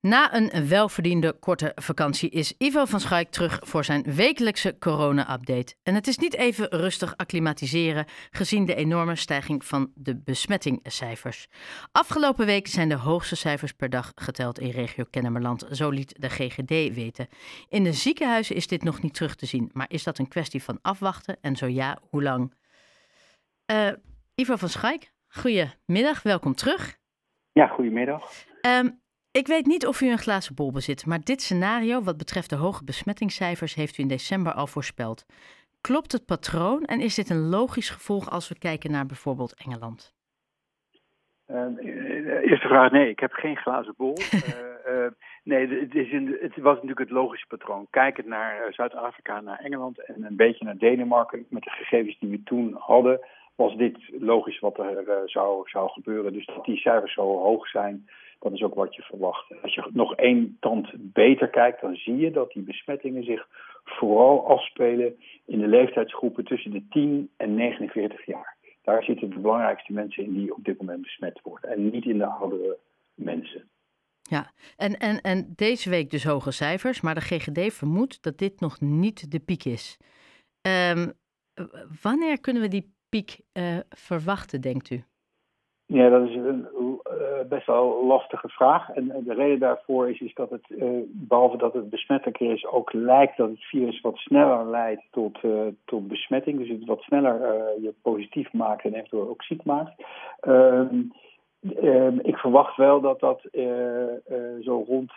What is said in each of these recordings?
Na een welverdiende korte vakantie is Ivo van Schaik terug voor zijn wekelijkse corona-update. En het is niet even rustig acclimatiseren gezien de enorme stijging van de besmettingcijfers. Afgelopen week zijn de hoogste cijfers per dag geteld in regio Kennemerland, zo liet de GGD weten. In de ziekenhuizen is dit nog niet terug te zien, maar is dat een kwestie van afwachten en zo ja, hoe lang? Uh, Ivo van Schaik, goedemiddag, welkom terug. Ja, goedemiddag. Um, ik weet niet of u een glazen bol bezit, maar dit scenario wat betreft de hoge besmettingscijfers heeft u in december al voorspeld. Klopt het patroon en is dit een logisch gevolg als we kijken naar bijvoorbeeld Engeland? Uh, eerste vraag, nee, ik heb geen glazen bol. uh, uh, nee, het, is een, het, was natuurlijk het logische patroon. Kijkend naar Zuid-Afrika, naar Engeland en een beetje naar Denemarken met de gegevens die we toen hadden, was dit logisch wat er zou, zou gebeuren. Dus dat die cijfers zo hoog zijn, dat is ook wat je verwacht. Als je nog één tand beter kijkt, dan zie je dat die besmettingen zich vooral afspelen in de leeftijdsgroepen tussen de 10 en 49 jaar. Daar zitten de belangrijkste mensen in die op dit moment besmet worden. En niet in de oudere mensen. Ja, en, en, en deze week dus hoge cijfers, maar de GGD vermoedt dat dit nog niet de piek is. Um, wanneer kunnen we die piek uh, verwachten, denkt u? Ja, dat is een best wel lastige vraag. En de reden daarvoor is, is dat het, uh, behalve dat het besmettelijker is, ook lijkt dat het virus wat sneller leidt tot, uh, tot besmetting. Dus het wat sneller je positief maakt en eventueel ook ziek maakt. Ehm, ik verwacht wel dat dat uh, uh, zo rond,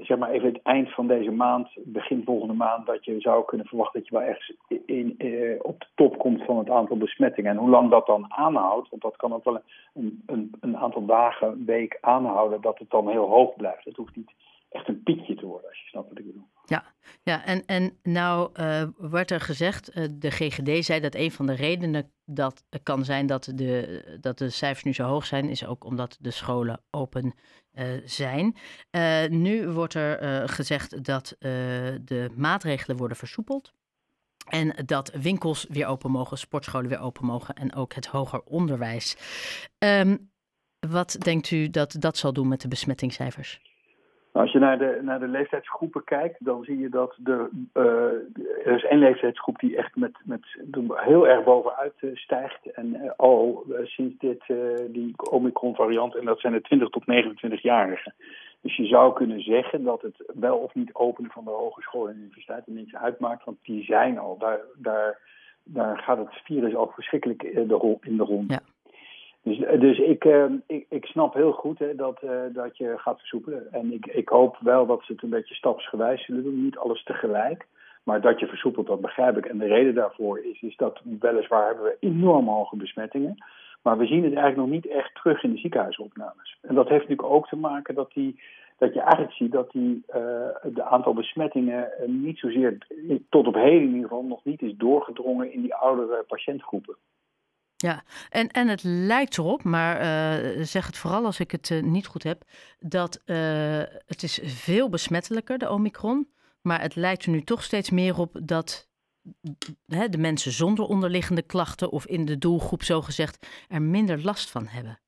zeg maar even het eind van deze maand, begin volgende maand, dat je zou kunnen verwachten dat je wel ergens in, op de top komt van het aantal besmettingen. En hoe lang dat dan aanhoudt, want dat kan ook wel een, een, een aantal dagen, week aanhouden, dat het dan heel hoog blijft. Het hoeft niet echt een piekje te worden, als je snapt wat ik bedoel. Ja, ja en, en nou uh, wordt er gezegd, uh, de GGD zei dat een van de redenen dat kan zijn dat de, dat de cijfers nu zo hoog zijn, is ook omdat de scholen open zijn. nu wordt er gezegd dat de maatregelen worden versoepeld. En dat winkels weer open mogen, sportscholen weer open mogen en ook het hoger onderwijs. Um, wat denkt u dat dat zal doen met de besmettingscijfers? Als je naar de, naar de leeftijdsgroepen kijkt, dan zie je dat er, uh, er is één leeftijdsgroep die echt met, met heel erg bovenuit uh, stijgt. En uh, al sinds dit, die Omicron-variant, en dat zijn de 20 tot 29-jarigen. Dus je zou kunnen zeggen dat het wel of niet openen van de hogescholen en universiteiten niets uitmaakt, want die zijn al. Daar, daar, daar gaat het virus al verschrikkelijk in de, in de rond. Ja. Dus, dus ik, uh, ik, ik snap heel goed hè, dat, uh, dat je gaat versoepelen. En ik, ik hoop wel dat ze het een beetje stapsgewijs zullen doen. Niet alles tegelijk. Maar dat je versoepelt, dat begrijp ik. En de reden daarvoor is, is dat weliswaar hebben we enorm hoge besmettingen. Maar we zien het eigenlijk nog niet echt terug in de ziekenhuisopnames. En dat heeft natuurlijk ook te maken dat, die, dat je eigenlijk ziet dat die, uh, de aantal besmettingen niet zozeer tot op heden in ieder geval nog niet is doorgedrongen in die oudere patiëntgroepen. Ja, en, en het lijkt erop, maar uh, zeg het vooral als ik het uh, niet goed heb, dat uh, het is veel besmettelijker, de Omicron. Maar het lijkt er nu toch steeds meer op dat hè, de mensen zonder onderliggende klachten of in de doelgroep zogezegd er minder last van hebben.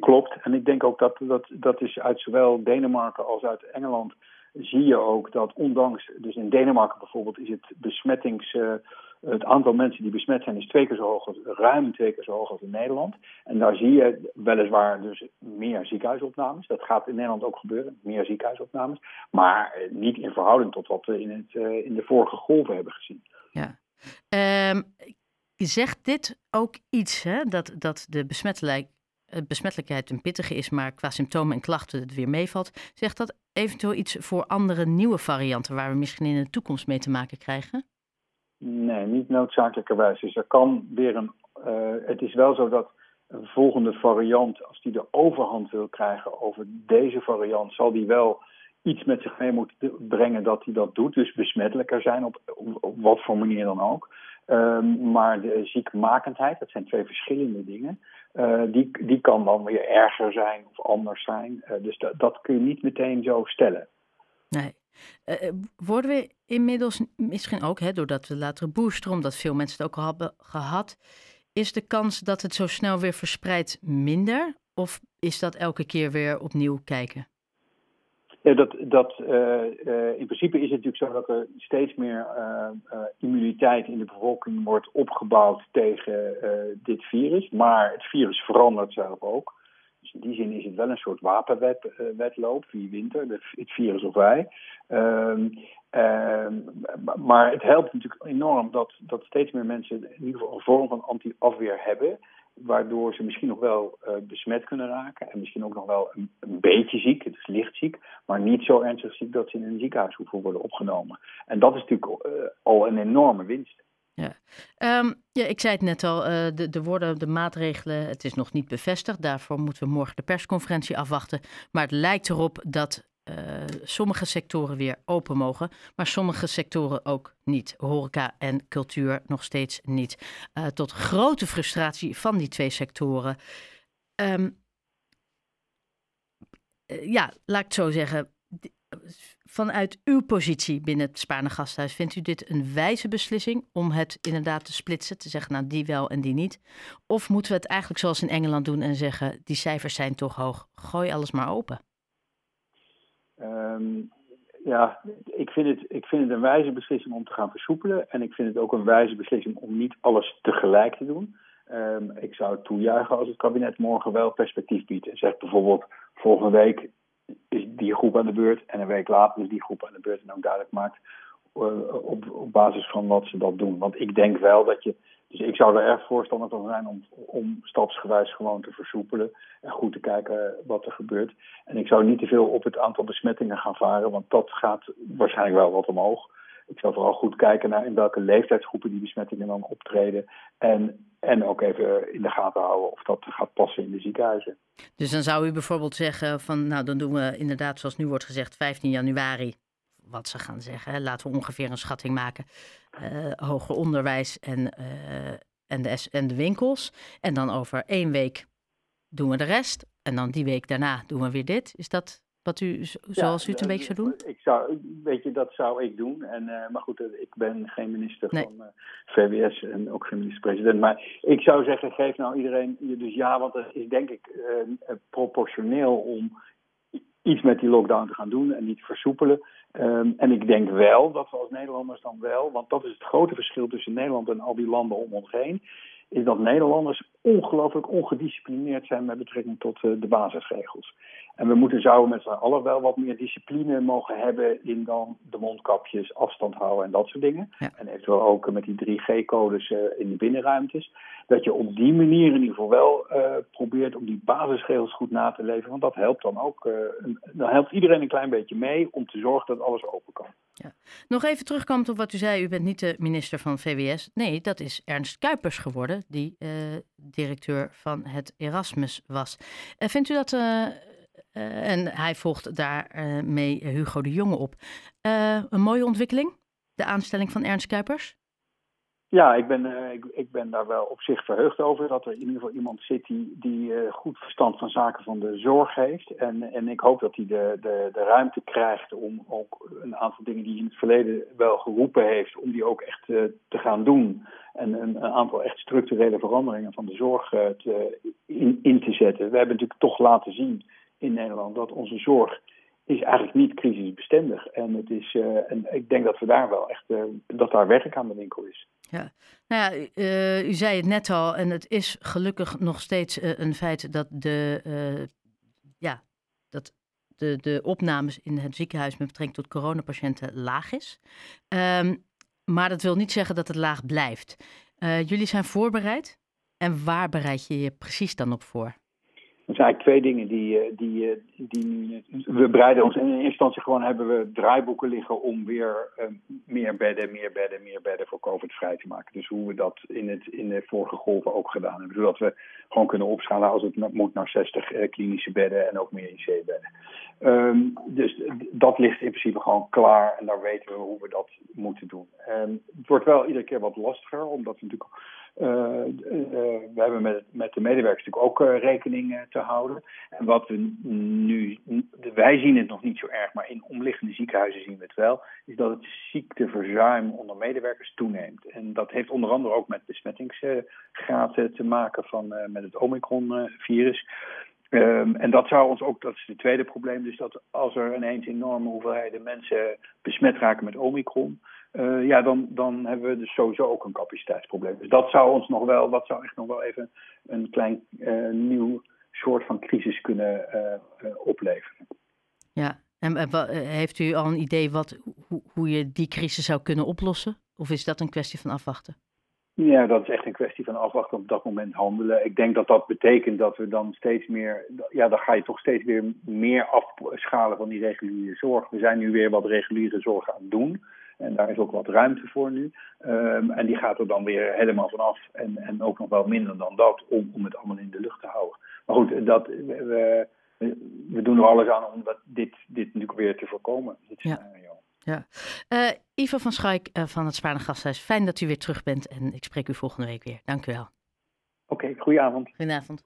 Klopt. En ik denk ook dat dat, dat is uit zowel Denemarken als uit Engeland zie je ook dat ondanks, dus in Denemarken bijvoorbeeld, is het besmettings het aantal mensen die besmet zijn is twee keer zo hoog, als, ruim twee keer zo hoog als in Nederland. En daar zie je weliswaar dus meer ziekenhuisopnames. Dat gaat in Nederland ook gebeuren, meer ziekenhuisopnames. Maar eh, niet in verhouding tot wat we in, het, uh, in de vorige golven hebben gezien. Ja. Um, zegt dit ook iets, hè? Dat, dat de besmettelijk, besmettelijkheid een pittige is, maar qua symptomen en klachten het weer meevalt. Zegt dat eventueel iets voor andere nieuwe varianten waar we misschien in de toekomst mee te maken krijgen? Nee, niet noodzakelijkerwijs. Dus er kan weer een. Uh, het is wel zo dat een volgende variant, als die de overhand wil krijgen over deze variant, zal die wel iets met zich mee moeten brengen dat hij dat doet. Dus besmettelijker zijn op, op, wat voor manier dan ook. Um, maar de ziekmakendheid, dat zijn twee verschillende dingen. Uh, die, die kan dan weer erger zijn of anders zijn. Uh, dus dat kun je niet meteen zo stellen. Nee. Uh, worden we inmiddels misschien ook, hè, doordat we later booster, omdat veel mensen het ook al hebben gehad, is de kans dat het zo snel weer verspreidt minder? Of is dat elke keer weer opnieuw kijken? Ja, dat, dat, in principe is het natuurlijk zo dat er steeds meer immuniteit in de bevolking wordt opgebouwd tegen dit virus. Maar het virus verandert zelf ook. Dus in die zin is het wel een soort wapenwedloop. Wie wint er, het virus of wij? Ehm, ehm, maar het helpt natuurlijk enorm dat, dat steeds meer mensen in ieder geval een vorm van anti-afweer hebben waardoor ze misschien nog wel uh, besmet kunnen raken en misschien ook nog wel een, beetje ziek, het is licht ziek, maar niet zo ernstig ziek dat ze in een ziekenhuis hoeven worden opgenomen. En dat is natuurlijk uh, al een enorme winst. Ja. Um, ja, ik zei het net al, uh, de, de woorden, de maatregelen, het is nog niet bevestigd. Daarvoor moeten we morgen de persconferentie afwachten. Maar het lijkt erop dat uh, sommige sectoren weer open mogen, maar sommige sectoren ook niet. Horeca en cultuur nog steeds niet. Uh, tot grote frustratie van die twee sectoren. Um, uh, ja, laat ik het zo zeggen. Vanuit uw positie binnen het Spaarne Gasthuis, vindt u dit een wijze beslissing om het inderdaad te splitsen, te zeggen, nou die wel en die niet? Of moeten we het eigenlijk zoals in Engeland doen en zeggen, die cijfers zijn toch hoog, gooi alles maar open? Um, ja, ik vind, het, ik vind het een wijze beslissing om te gaan versoepelen. En ik vind het ook een wijze beslissing om niet alles tegelijk te doen. Um, ik zou het toejuichen als het kabinet morgen wel perspectief biedt. En zegt bijvoorbeeld, volgende week is die groep aan de beurt en een week later is die groep aan de beurt. En ook duidelijk maakt uh, op, op basis van wat ze dat doen. Want ik denk wel dat je dus ik zou er erg voorstander van zijn om, om stapsgewijs gewoon te versoepelen en goed te kijken wat er gebeurt. En ik zou niet te veel op het aantal besmettingen gaan varen, want dat gaat waarschijnlijk wel wat omhoog. Ik zou vooral goed kijken naar in welke leeftijdsgroepen die besmettingen dan optreden. En, en ook even in de gaten houden of dat gaat passen in de ziekenhuizen. Dus dan zou u bijvoorbeeld zeggen van nou dan doen we inderdaad zoals nu wordt gezegd 15 januari wat ze gaan zeggen. Laten we ongeveer een schatting maken. Uh, hoger onderwijs en, uh, en, de, en de winkels. En dan over één week doen we de rest. En dan die week daarna doen we weer dit. Is dat wat u, zoals ja, u het een beetje zou doen? Ik zou, weet je, dat zou ik doen. En, uh, maar goed, ik ben geen minister nee. van VWS en ook geen minister-president. Maar ik zou zeggen, geef nou iedereen dus ja, want dat is denk ik proportioneel om iets met die lockdown te gaan doen en niet versoepelen. Um, en ik denk wel dat we als Nederlanders dan wel, want dat is het grote verschil tussen Nederland en al die landen om ons heen, is dat Nederlanders ongelooflijk ongedisciplineerd zijn met betrekking tot uh, de basisregels. En we moeten zouden met z'n allen wel wat meer discipline mogen hebben in dan de mondkapjes, afstand houden en dat soort dingen. Ja. En eventueel ook met die 3G-codes uh, in de binnenruimtes. Dat je op die manier in ieder geval wel uh, probeert om die basisregels goed na te leven. Want dat helpt dan ook. dan helpt iedereen een klein beetje mee om te zorgen dat alles open kan. Ja. Nog even terugkomend op wat u zei. U bent niet de minister van VWS. Nee, dat is Ernst Kuipers geworden, die directeur van het Erasmus was. vindt u dat uh, en hij volgt daarmee uh, Hugo de Jonge op. Uh, een mooie ontwikkeling, de aanstelling van Ernst Kuipers? Ja, ik ben, ik, ik, ben daar wel op zich verheugd over dat er in ieder geval iemand zit die, die goed verstand van zaken van de zorg heeft. En, en ik hoop dat hij de, de, de ruimte krijgt om ook een aantal dingen die hij in het verleden wel geroepen heeft, om die ook echt te gaan doen. En een, een, aantal echt structurele veranderingen van de zorg te, in, in te zetten. We hebben natuurlijk toch laten zien in Nederland dat onze zorg is eigenlijk niet crisisbestendig. En, het is, uh, en ik denk dat we daar wel echt uh, dat daar werk aan de winkel is. Ja, nou ja, u zei het net al, en het is gelukkig nog steeds een feit dat de, ja, dat de, de opnames in het ziekenhuis met betrekking tot coronapatiënten laag is. Um, maar dat wil niet zeggen dat het laag blijft. jullie zijn voorbereid. En waar bereid je je precies dan op voor? Er zijn eigenlijk twee dingen die, eh, die, eh, die we bereiden ons. In eerste instantie gewoon hebben we draaiboeken liggen om weer uh, meer bedden, meer bedden, meer bedden voor COVID vrij te maken. Dus hoe we dat in, het, in de vorige golven ook gedaan hebben. Zodat we gewoon kunnen opschalen als het moet naar 60 uh, klinische bedden en ook meer IC-bedden. Um, dus dat ligt in principe gewoon klaar en daar weten we hoe we dat moeten doen. Um, het wordt wel iedere keer wat lastiger, omdat we natuurlijk we hebben met, met de medewerkers natuurlijk ook uh, rekening te houden. En wat we nu, wij zien het nog niet zo erg, maar in omliggende ziekenhuizen zien we het wel, is dat het ziekteverzuim onder medewerkers toeneemt. En dat heeft onder andere ook met besmettingsgraad te maken van, met het Omicron-virus. Ehm, en dat zou ons ook, dat is het tweede probleem, dus dat als er ineens enorme hoeveelheden mensen besmet raken met Omicron, uh, ja, dan, dan hebben we dus sowieso ook een capaciteitsprobleem. Dus dat zou ons nog wel, dat zou echt nog wel even een klein uh, nieuw soort van crisis kunnen uh, opleveren. Ja, en heeft u al een idee wat, hoe, hoe je die crisis zou kunnen oplossen? Of is dat een kwestie van afwachten? Ja, dat is echt een kwestie van afwachten op dat moment handelen. Ik denk dat dat betekent dat we dan steeds meer, ja, dan ga je toch steeds weer meer afschalen van die reguliere zorg. We zijn nu weer wat reguliere zorg aan het doen. En daar is ook wat ruimte voor nu. Um, en die gaat er dan weer helemaal vanaf. En, en ook nog wel minder dan dat om, om het allemaal in de lucht te houden. Maar goed, dat, we, we doen er alles aan om dat, dit, dit natuurlijk weer te voorkomen. Dit ja. Ja. Uh, Ivo van Schaik uh, van het Spaarne Gasthuis, fijn dat u weer terug bent en ik spreek u volgende week weer. Dank u wel. Oké, okay, goedenavond. Goedenavond.